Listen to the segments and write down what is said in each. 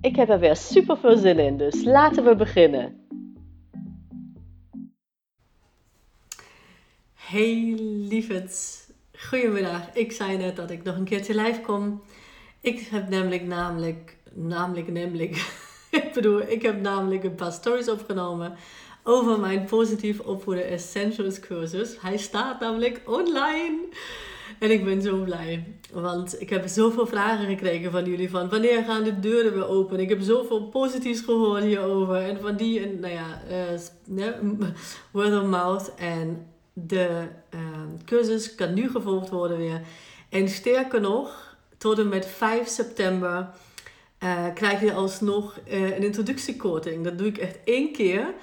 Ik heb er weer super veel zin in, dus laten we beginnen. Hey lieverd, goedemiddag. Ik zei net dat ik nog een keertje live kom. Ik heb namelijk, namelijk, namelijk, namelijk, ik bedoel, ik heb namelijk een paar stories opgenomen over mijn positief opvoeden essentials cursus. Hij staat namelijk online. En ik ben zo blij. Want ik heb zoveel vragen gekregen van jullie. Van wanneer gaan de deuren weer open? Ik heb zoveel positiefs gehoord hierover. En van die, nou ja, uh, word of mouth. En de uh, cursus kan nu gevolgd worden weer. En sterker nog, tot en met 5 september uh, krijg je alsnog uh, een introductiekorting. Dat doe ik echt één keer.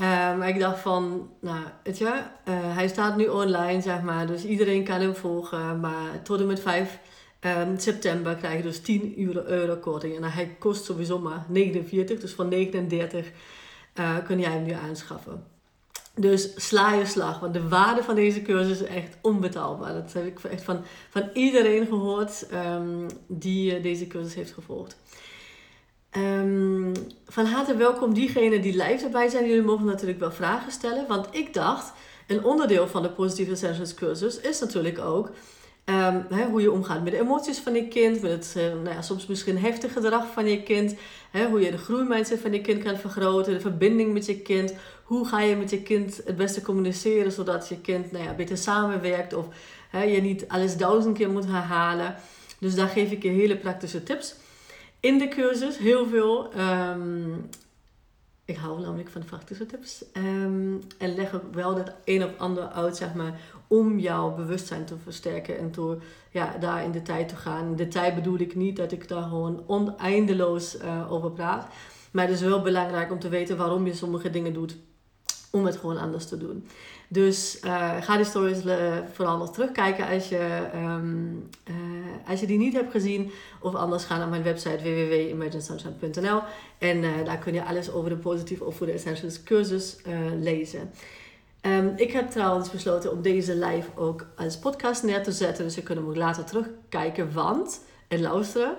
Uh, maar ik dacht van, nou, weet je, uh, hij staat nu online, zeg maar, dus iedereen kan hem volgen. Maar tot en met 5 um, ehm, september krijg je dus 10 euro, euro korting. En hij kost sowieso maar 49, dus van 39 uh, eh, kun jij hem nu aanschaffen. Dus sla je slag, want de waarde van deze cursus is echt onbetaalbaar. Dat heb ik echt van, van iedereen gehoord um, die deze cursus heeft gevolgd. Um, van harte welkom diegenen die live erbij zijn. Jullie mogen natuurlijk wel vragen stellen. Want ik dacht, een onderdeel van de Positive Essentials cursus is natuurlijk ook... Hè, hoe je omgaat met de emoties van je kind. Met het uh, nou ja, soms misschien heftig gedrag van je kind. Hoe je de groeimindset van je kind kan vergroten. De verbinding met je kind. Hoe ga je met je kind het beste communiceren. Zodat je kind nou ja, beter samenwerkt. Of je niet alles duizend keer moet herhalen. Dus daar geef ik je hele praktische tips in de cursus heel veel. Um, ik hou namelijk van de praktische tips. En leg ook wel het een op ander uit, zeg maar, om jouw bewustzijn te versterken en door ja, daar in de tijd te gaan. De tijd bedoel ik niet dat ik daar gewoon oneindeloos uh, over praat. Maar het is wel belangrijk om te weten waarom je sommige dingen doet. Om het gewoon anders te doen. Dus uh, ga die stories uh, vooral nog terugkijken als je, um, uh, als je die niet hebt gezien. Of anders ga naar mijn website www.imaginesunshine.nl En daar kun je alles over de positief opvoeden essentials cursus lezen. Um, ik heb trouwens besloten om deze live ook als podcast neer te zetten. Dus je kunt hem ook later terugkijken want, en luisteren.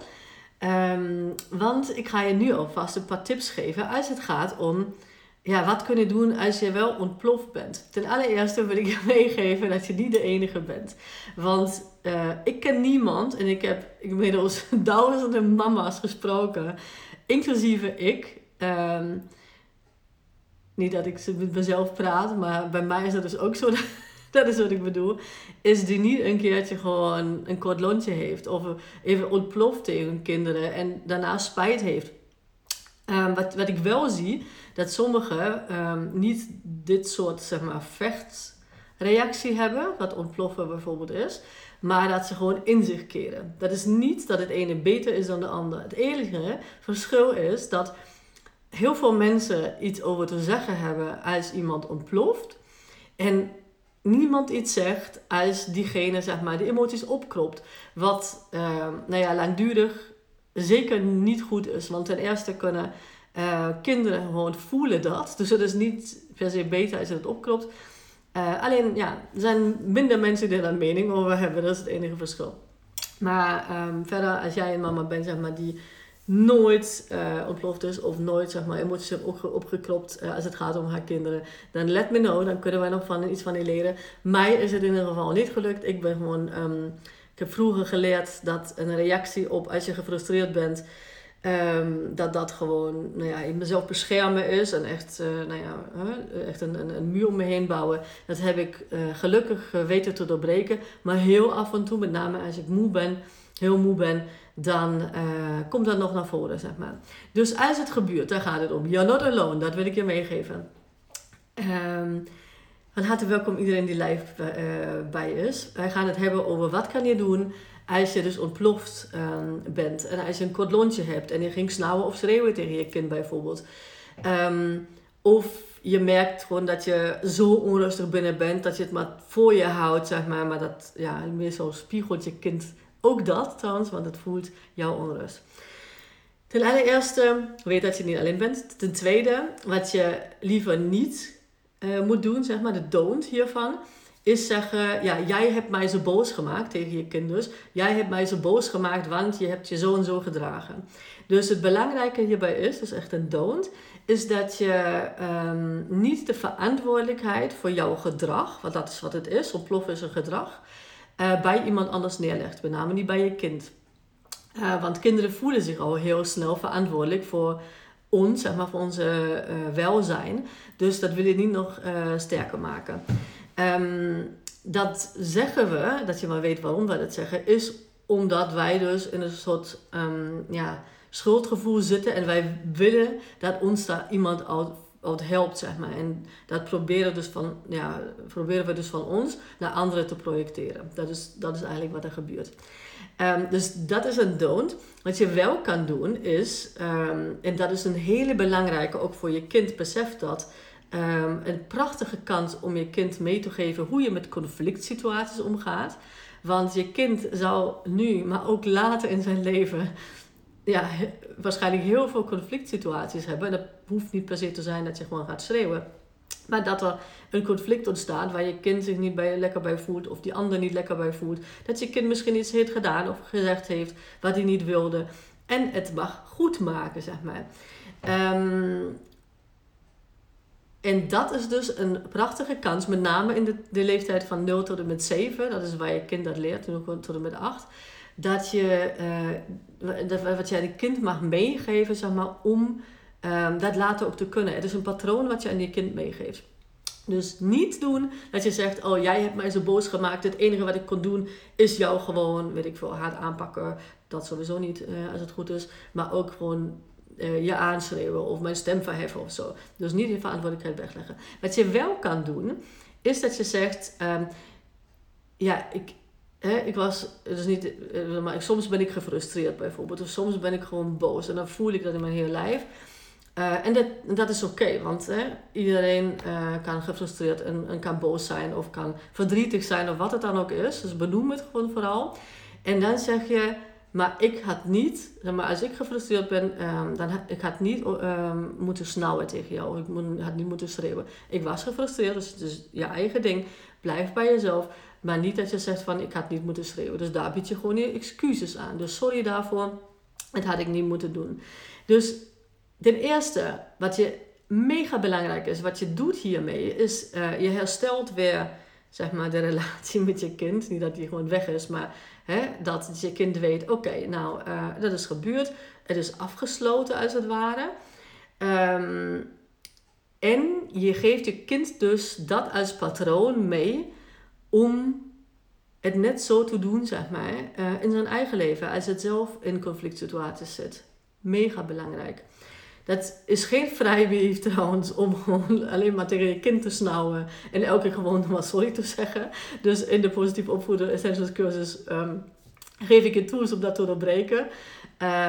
Um, want ik ga je nu alvast een paar tips geven als het gaat om ja, wat kun je doen als je wel ontploft bent? Ten allereerste wil ik je meegeven dat je niet de enige bent. Want uh, ik ken niemand en ik heb inmiddels duizenden mama's gesproken, inclusief ik. Um, niet dat ik met mezelf praat, maar bij mij is dat dus ook zo. dat is wat ik bedoel. Is die niet een keertje gewoon een kort lontje heeft. Of even ontploft tegen kinderen en daarna spijt heeft. Um, wat, wat ik wel zie, dat sommigen um, niet dit soort zeg maar, vechtreactie hebben, wat ontploffen bijvoorbeeld is, maar dat ze gewoon in zich keren. Dat is niet dat het ene beter is dan de ander. Het enige verschil is dat heel veel mensen iets over te zeggen hebben als iemand ontploft. En niemand iets zegt als diegene zeg maar, de emoties opkropt. Wat uh, nou ja, langdurig zeker niet goed is. Want ten eerste kunnen uh, kinderen gewoon voelen dat. Dus het is niet per se beter als je het opklopt. Uh, alleen, ja, er zijn minder mensen die daar een mening over hebben. Dat is het enige verschil. Maar um, verder, als jij een mama bent, zeg maar, die nooit uh, ontploft is of nooit zeg maar, emoties heeft opge opgeklopt als het gaat om haar kinderen, dan let me know, dan kunnen wij nog van iets van je leren. Mij is het in ieder geval niet gelukt. Ik ben gewoon, um, ik heb vroeger geleerd dat een reactie op als je gefrustreerd bent, Um, dat dat gewoon nou ja, in mezelf beschermen is en echt, uh, nou ja, echt een, een, een, muur om me heen bouwen. Dat heb ik uh, gelukkig weten te doorbreken. Maar heel af en toe, met name als ik moe ben, heel moe ben, dan komt dat nog naar voren, zeg maar. Dus als het gebeurt, daar gaat het om. You're not alone, dat wil ik je meegeven. Um, van harte welkom iedereen die live bij is. Wij gaan het hebben over wat kan je doen als je dus ontploft ehm, bent en als je een kort lontje hebt en je ging snauwen of schreeuwen tegen je kind bijvoorbeeld. Ehm, of je merkt gewoon dat je zo onrustig binnen bent dat je het maar voor je houdt, zeg maar. Maar dat, ja, zo spiegelt je kind ook dat trouwens, want het voelt jouw onrust. Ten allereerste, weet dat je niet alleen bent. Ten tweede, wat je liever niet uh, moet doen, zeg maar, de don't hiervan, is zeggen, ja, jij hebt mij zo boos gemaakt tegen je kinders. Jij hebt mij zo boos gemaakt, want je hebt je zo en zo gedragen. Dus het belangrijke hierbij is, dus echt een don't, is dat je um, niet de verantwoordelijkheid voor jouw gedrag, want dat is wat het is, ontploffen is een gedrag, uh, bij iemand anders neerlegt, met name niet bij je kind. Uh, want kinderen voelen zich al heel snel verantwoordelijk voor ons, zeg maar, voor onze uh, welzijn. Dus dat wil je niet nog sterker maken. Um, dat zeggen we, dat je maar weet waarom we dat zeggen, is omdat wij dus in een soort um, ja, schuldgevoel zitten en wij willen dat ons daar iemand uit, helpt, zeg maar. En dat proberen, dus van, ja, proberen we dus van ons naar anderen te projecteren. Dat is, dat is eigenlijk wat er gebeurt. Um, dus dat is een don't. Wat je wel kan doen is, um, en dat is een hele belangrijke, ook voor je kind, besef dat. Um, een prachtige kans om je kind mee te geven hoe je met conflict situaties omgaat. Want je kind zal nu, maar ook later in zijn leven, ja, waarschijnlijk heel veel conflict situaties hebben. En dat hoeft niet per se te zijn dat je gewoon gaat schreeuwen. Maar dat er een conflict ontstaat waar je kind zich niet lekker bij voelt of die ander niet lekker bij voelt. Dat je kind misschien iets heeft gedaan of gezegd heeft wat hij niet wilde. En het mag goed maken, zeg maar. Um, en dat is dus een prachtige kans, met name in de, de leeftijd van 0 tot en met 7, dat is waar je kind dat leert, tot en met 8, dat je, uh, dat, wat jij de kind mag meegeven, zeg maar, om um, dat later ook te kunnen. Het is een patroon wat je aan je kind meegeeft. Dus niet doen dat je zegt, oh jij hebt mij zo boos gemaakt, het enige wat ik kon doen is jou gewoon, weet ik veel, hard aanpakken. Dat sowieso niet, uh, als het goed is. Maar ook gewoon uh, je aanschreeuwen of mijn stem verheffen of zo. Dus niet je verantwoordelijkheid wegleggen. Wat je wel kan doen, is dat je zegt: um, Ja, ik, ik was, dus niet, uh, maar soms ben ik gefrustreerd bijvoorbeeld, of soms ben ik gewoon boos en dan voel ik dat in mijn hele lijf. Uh, en dat, dat is oké, want iedereen kan gefrustreerd en, kan boos zijn of kan verdrietig zijn of wat het dan ook is. Dus benoem het gewoon vooral. En dan zeg je, maar ik had niet, maar als ik gefrustreerd ben, um, dan had ik had niet um, moeten snauwen tegen jou. Ik had niet moeten schreeuwen. Ik was gefrustreerd, dus is je eigen ding. Blijf bij jezelf. Maar niet dat je zegt van ik had niet moeten schreeuwen. Dus daar bied je gewoon je excuses aan. Dus sorry daarvoor. Het had ik niet moeten doen. Dus ten eerste, wat je mega belangrijk is, wat je doet hiermee, is uh, je herstelt weer zeg maar, de relatie met je kind. Niet dat die gewoon weg is, maar hè, dat je kind weet: oké, nou, uh, dat is gebeurd. Het is afgesloten als het ware. Um, en je geeft je kind dus dat als patroon mee om het net zo te doen, zeg maar, uh, in zijn eigen leven als het zelf in conflict situaties zit. Mega belangrijk. Dat is geen vrijbrief trouwens om gewoon alleen maar tegen je kind te snauwen en elke keer gewoon maar sorry te zeggen. Dus in de positieve opvoeder essentials cursus um, geef ik je tools om dat te doorbreken.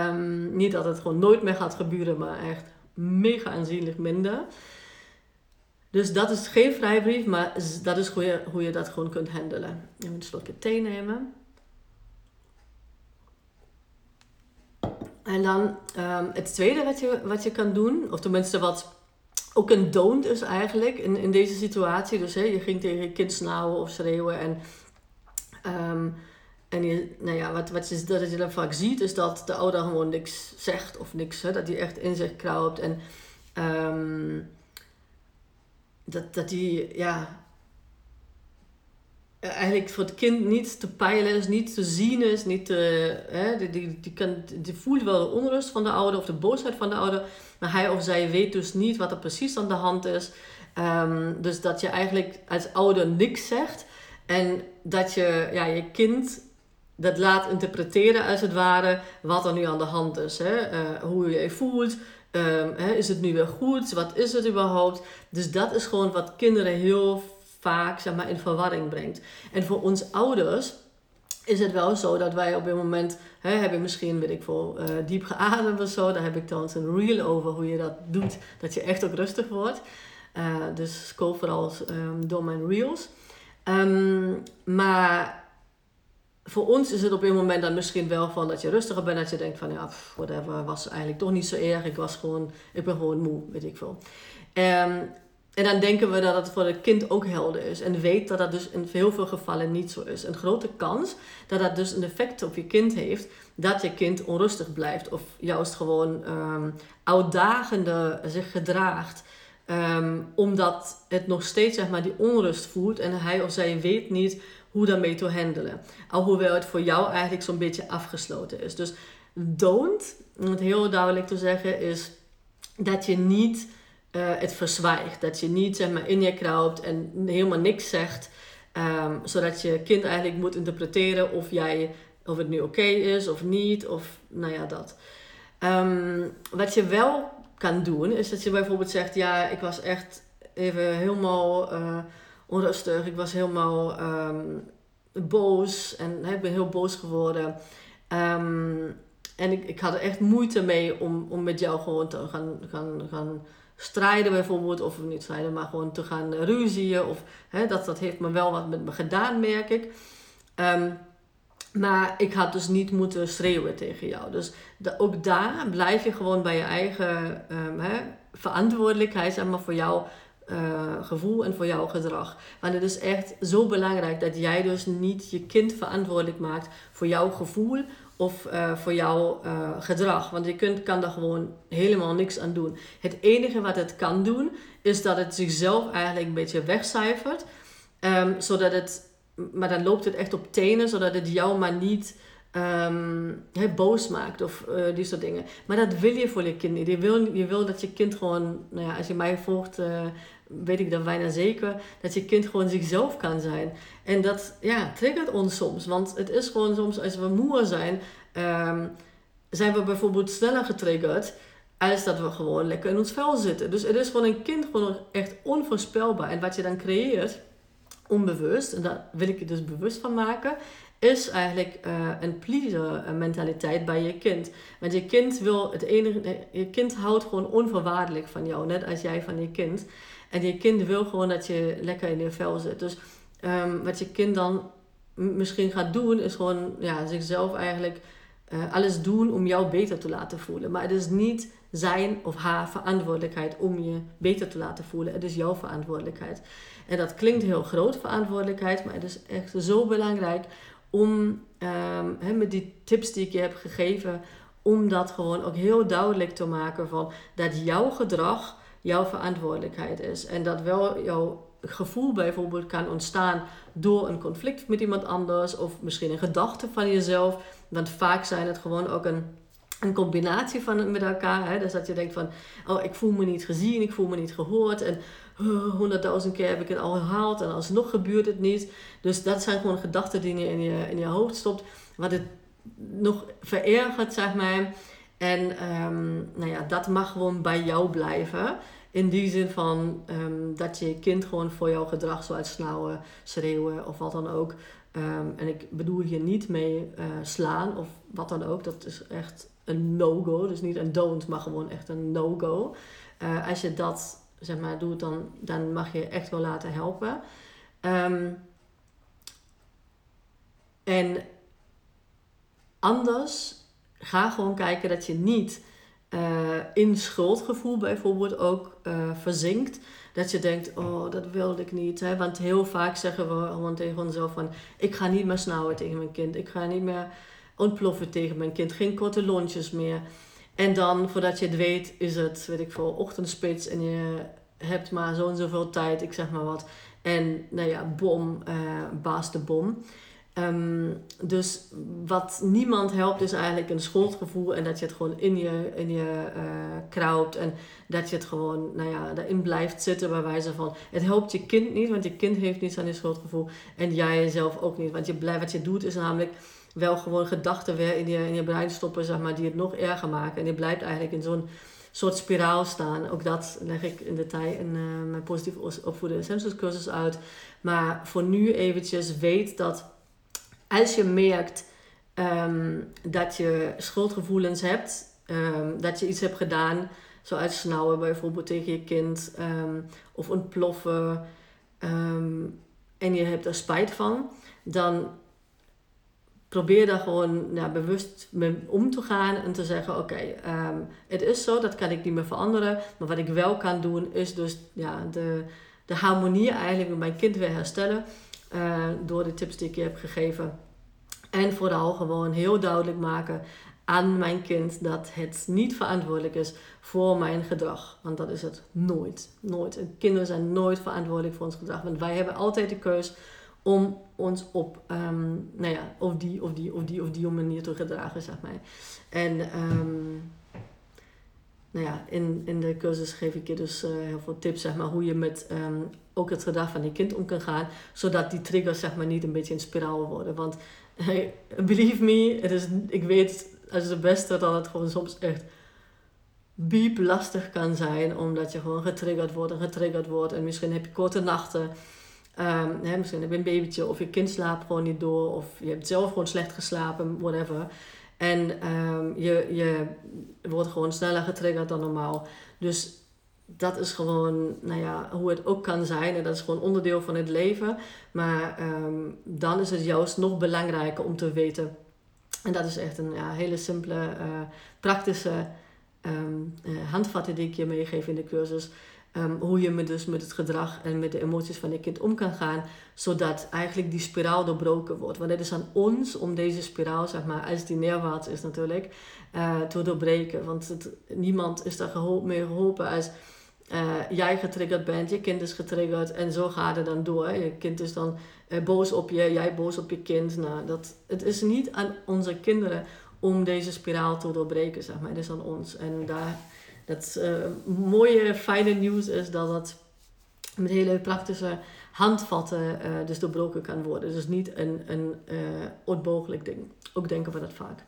Um, niet dat het gewoon nooit meer gaat gebeuren, maar echt mega aanzienlijk minder. Dus dat is geen vrijbrief, maar dat is hoe je, hoe je dat gewoon kunt handelen. Je moet een slokje thee nemen. En dan um, het tweede wat je, wat je kan doen, of tenminste wat ook een don't is eigenlijk in, in deze situatie. Dus hè, je ging tegen je kind snauwen of schreeuwen en... Um, en je, nou ja, wat, wat je, dat je dan vaak ziet, is dat de ouder gewoon niks zegt of niks, hè, dat hij echt in zich kraupt. En um, dat, dat die, ja, eh, eigenlijk voor het kind niet te peilen is, niet te zien is, niet te, hè, die, die, die, kan, die voelt wel de onrust van de ouder of de boosheid van de ouder, maar hij of zij weet dus niet wat er precies aan de hand is. Um, dus dat je eigenlijk als ouder niks zegt en dat je ja, je kind dat laat interpreteren als het ware wat er nu aan de hand is. Hè? Uh, hoe je je voelt, hè, is het nu weer goed, wat is het überhaupt? Dus dat is gewoon wat kinderen heel vaak zeg maar, in verwarring brengt. En voor ons ouders is het wel zo dat wij op een moment hè, heb je misschien, weet ik veel, uh, diep geademd of zo. Daar heb ik dan een reel over hoe je dat doet, dat je echt ook rustig wordt. Uh, dus scroll vooral um, door mijn reels. Um, maar voor ons is het op een moment dan misschien wel van dat je rustiger bent. Dat je denkt van ja, whatever, was eigenlijk toch niet zo erg. Ik was gewoon, ik ben gewoon moe, weet ik veel. Um, en dan denken we dat het voor het kind ook helder is. En weet dat dat dus in heel veel gevallen niet zo is. Een grote kans dat dat dus een effect op je kind heeft. Dat je kind onrustig blijft. Of juist gewoon um, uitdagende zich gedraagt. Um, omdat het nog steeds zeg maar, die onrust voelt. En hij of zij weet niet hoe daarmee te handelen. Alhoewel het voor jou eigenlijk zo'n beetje afgesloten is. Dus don't, om het heel duidelijk te zeggen, is dat je niet uh, het verzwijgt. Dat je niet zeg maar, in je kruipt en helemaal niks zegt. Um, zodat je kind eigenlijk moet interpreteren of, jij, of het nu oké is of niet. Of nou ja, dat. Um, wat je wel kan doen, is dat je bijvoorbeeld zegt: Ja, ik was echt even helemaal uh, onrustig. Ik was helemaal um, boos. En hè, ik ben heel boos geworden. en ik, ik had er echt moeite mee om, om met jou gewoon te gaan, gaan, gaan strijden bijvoorbeeld, of niet strijden, maar gewoon te gaan ruzien. Of, hè, dat, dat heeft me wel wat met me gedaan, merk ik. Um, maar ik had dus niet moeten schreeuwen tegen jou. Dus ook daar blijf je gewoon bij je eigen hè, verantwoordelijkheid, zeg maar, voor jouw uh, gevoel en voor jouw gedrag. Want het is echt zo belangrijk dat jij dus niet je kind verantwoordelijk maakt voor jouw gevoel of uh, voor jouw uh, gedrag. Want je kunt, kan daar gewoon helemaal niks aan doen. Het enige wat het kan doen, is dat het zichzelf eigenlijk een beetje wegcijfert. Um, zodat het, maar dan loopt het echt op tenen, zodat het jou maar niet um, boos maakt of uh, die soort dingen. Maar dat wil je voor je kind. Je wil, je wil dat je kind gewoon, nou ja, als je mij volgt, weet ik dan bijna zeker, dat je kind gewoon zichzelf kan zijn. En dat ja, triggert ons soms. Want het is gewoon soms, als we moe zijn, um, zijn we bijvoorbeeld sneller getriggerd als dat we gewoon lekker in ons vel zitten. Dus het is gewoon een kind gewoon echt onvoorspelbaar. En wat je dan creëert, onbewust, en daar wil ik je dus bewust van maken, is eigenlijk uh, een pleaser mentaliteit bij je kind. Want je kind wil het enige, je kind houdt gewoon onvoorwaardelijk van jou, net als jij van je kind. En je kind wil gewoon dat je lekker in je vel zit. Dus um, wat je kind dan misschien gaat doen, is gewoon ja, zichzelf eigenlijk uh, alles doen om jou beter te laten voelen. Maar het is niet zijn of haar verantwoordelijkheid om je beter te laten voelen. Het is jouw verantwoordelijkheid. En dat klinkt heel groot, verantwoordelijkheid, maar het is echt zo belangrijk om he, met die tips die ik je heb gegeven, om dat gewoon ook heel duidelijk te maken van dat jouw gedrag jouw verantwoordelijkheid is. En dat wel jouw gevoel bijvoorbeeld kan ontstaan door een conflict met iemand anders of misschien een gedachte van jezelf. Want vaak zijn het gewoon ook een, een combinatie van met elkaar. Hè? Dus dat je denkt van, oh ik voel me niet gezien, ik voel me niet gehoord en oh, honderdduizend keer heb ik het al herhaald en alsnog gebeurt het niet. Dus dat zijn gewoon gedachten die in je, in je hoofd stopt, wat het nog verergert, zeg maar. En um, nou ja, dat mag gewoon bij jou blijven. In die zin van um, dat je kind gewoon voor jouw gedrag zou uitsnauwen, schreeuwen of wat dan ook. Um, en ik bedoel hier niet mee uh, slaan of wat dan ook. Dat is echt een no-go. Dus niet een don't, maar gewoon echt een no-go. Uh, als je dat zeg maar doet, dan, dan mag je echt wel laten helpen. Um, en anders ga gewoon kijken dat je niet uh, in schuldgevoel bijvoorbeeld ook uh, verzinkt. Dat je denkt, oh, dat wilde ik niet. Hè? Want heel vaak zeggen we gewoon tegen onszelf van... ik ga niet meer snauwen tegen mijn kind. Ik ga niet meer ontploffen tegen mijn kind. Geen korte lontjes meer. En dan, voordat je het weet, is het, weet ik veel, ochtendspits... en je hebt maar zo en zoveel tijd, ik zeg maar wat. En, nou ja, bom, uh, baas de bom. Um, dus wat niemand helpt is eigenlijk een schuldgevoel en dat je het gewoon in je, in je uh, kraupt en dat je het gewoon, nou ja, daarin blijft zitten bij wijze van, het helpt je kind niet, want je kind heeft niets aan je schuldgevoel en jij zelf ook niet, want je blijft, wat je doet is namelijk wel gewoon gedachten weer in je, in je brein stoppen, zeg maar, die het nog erger maken en je blijft eigenlijk in zo'n soort spiraal staan. Ook dat leg ik in detail in uh, mijn positief opvoeden essentials cursus uit. Maar voor nu eventjes weet dat als je merkt ehm, dat je schuldgevoelens hebt, ehm, dat je iets hebt gedaan, zoals snauwen bijvoorbeeld tegen je kind, ehm, of ontploffen, en je hebt er spijt van, dan probeer daar gewoon ja, bewust mee om te gaan en te zeggen: Oké, het is zo, dat kan ik niet meer veranderen. Maar wat ik wel kan doen, is dus ja, de, de harmonie eigenlijk met mijn kind weer herstellen. Uh, door de tips die ik je heb gegeven. En vooral gewoon heel duidelijk maken aan mijn kind dat het niet verantwoordelijk is voor mijn gedrag. Want dat is het nooit. Nooit. kinderen zijn nooit verantwoordelijk voor ons gedrag. Want wij hebben altijd de keus om ons op, um, nou ja, of die, of die, of die, of die manier te gedragen, zeg maar. En um, nou ja, in, in de cursus geef ik je dus uh, heel veel tips, zeg maar, hoe je met um, ook het gedrag van je kind om kan gaan, zodat die triggers, zeg maar, niet een beetje een spiraal worden. Want believe me, het is, ik weet als het beste dat het gewoon soms echt biep lastig kan zijn, omdat je gewoon getriggerd wordt en getriggerd wordt. En misschien heb je korte nachten. Um, misschien heb je een babytje of je kind slaapt gewoon niet door. Of je hebt zelf gewoon slecht geslapen, whatever. En um, je, je wordt gewoon sneller getriggerd dan normaal. Dus dat is gewoon, nou ja, hoe het ook kan zijn. En dat is gewoon onderdeel van het leven. Maar um, dan is het juist nog belangrijker om te weten. En dat is echt een ja, hele simpele, uh, praktische um, handvatten die ik je meegeef in de cursus. Um, hoe je met, dus met het gedrag en met de emoties van je kind om kan gaan, zodat eigenlijk die spiraal doorbroken wordt. Want het is aan ons om deze spiraal, zeg maar, als die neerwaarts is natuurlijk, uh, te doorbreken. Want het, niemand is daar geholpen, mee geholpen als uh, jij getriggerd bent, je kind is getriggerd en zo gaat het dan door. Je kind is dan boos op je, jij boos op je kind. Nou, dat, het is niet aan onze kinderen om deze spiraal te doorbreken, zeg maar. Het is aan ons. En daar het uh, mooie, fijne nieuws is dat het met hele praktische handvatten uh, dus doorbroken kan worden. Dus niet een, een uh, onmogelijk ding. Ook denken we dat vaak.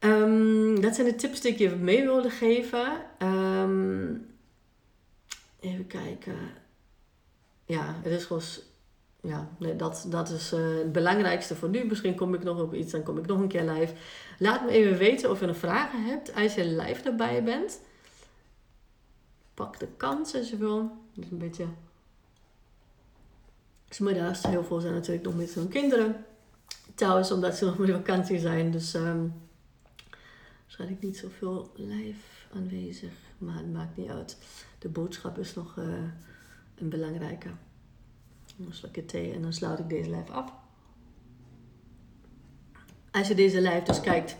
Um, dat zijn de tips die ik je mee wilde geven. Um, even kijken. Ja, het is gewoon ja, nee, dat, dat is uh, het belangrijkste voor nu. Misschien kom ik nog op iets, dan kom ik nog een keer live. Laat me even weten of je nog vragen hebt als je live erbij bent. Pak de kans als je wil. Dat is een beetje... Smiddags, heel veel zijn natuurlijk nog met hun kinderen. Trouwens, omdat ze nog met vakantie zijn. Dus um, waarschijnlijk niet zoveel live aanwezig. Maar het maakt niet uit. De boodschap is nog uh, een belangrijke. Een slokje thee en dan sluit ik deze live af. Als je deze live dus kijkt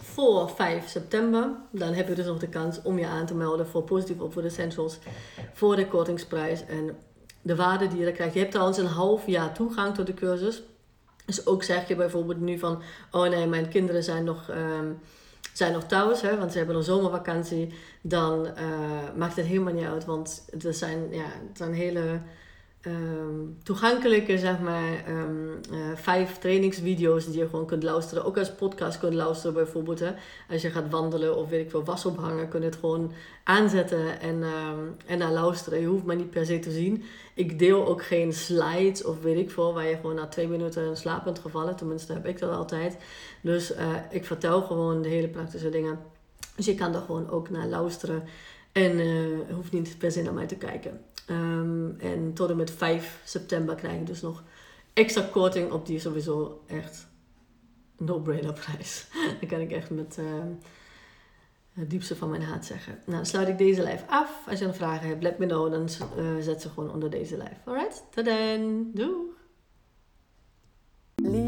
voor 5 september, dan heb je dus nog de kans om je aan te melden voor positief op voor de essentials, voor de kortingsprijs en de waarde die je dan krijgt. Je hebt trouwens een half jaar toegang tot de cursus. Dus ook zeg je bijvoorbeeld nu van, oh nee, mijn kinderen zijn nog, um, zijn nog thuis, hè, want ze hebben een zomervakantie. Dan uh, maakt het helemaal niet uit, want er zijn, ja, het zijn hele um, toegankelijke, zeg maar, um, uh, vijf trainingsvideo's die je gewoon kunt luisteren. Ook als podcast kunt luisteren bijvoorbeeld. Als je gaat wandelen of weet ik veel, was ophangen, kun je het gewoon aanzetten en, um, en naar luisteren. Je hoeft maar niet per se te zien. Ik deel ook geen slides of weet ik veel, waar je gewoon na twee minuten in slaap bent gevallen. Tenminste heb ik dat altijd. Dus uh, ik vertel gewoon de hele praktische dingen. Dus je kan er gewoon ook naar luisteren. En uh, hoeft niet per se naar mij te kijken. Um, en tot en met 5 september krijg je dus nog extra korting op die sowieso echt no-brainer prijs. Dan kan ik echt met uh, het diepste van mijn hart zeggen. Nou, dan sluit ik deze live af. Als je een vragen hebt, let me know. Dan uh, zet ze gewoon onder deze live. Alright, dan. Doei!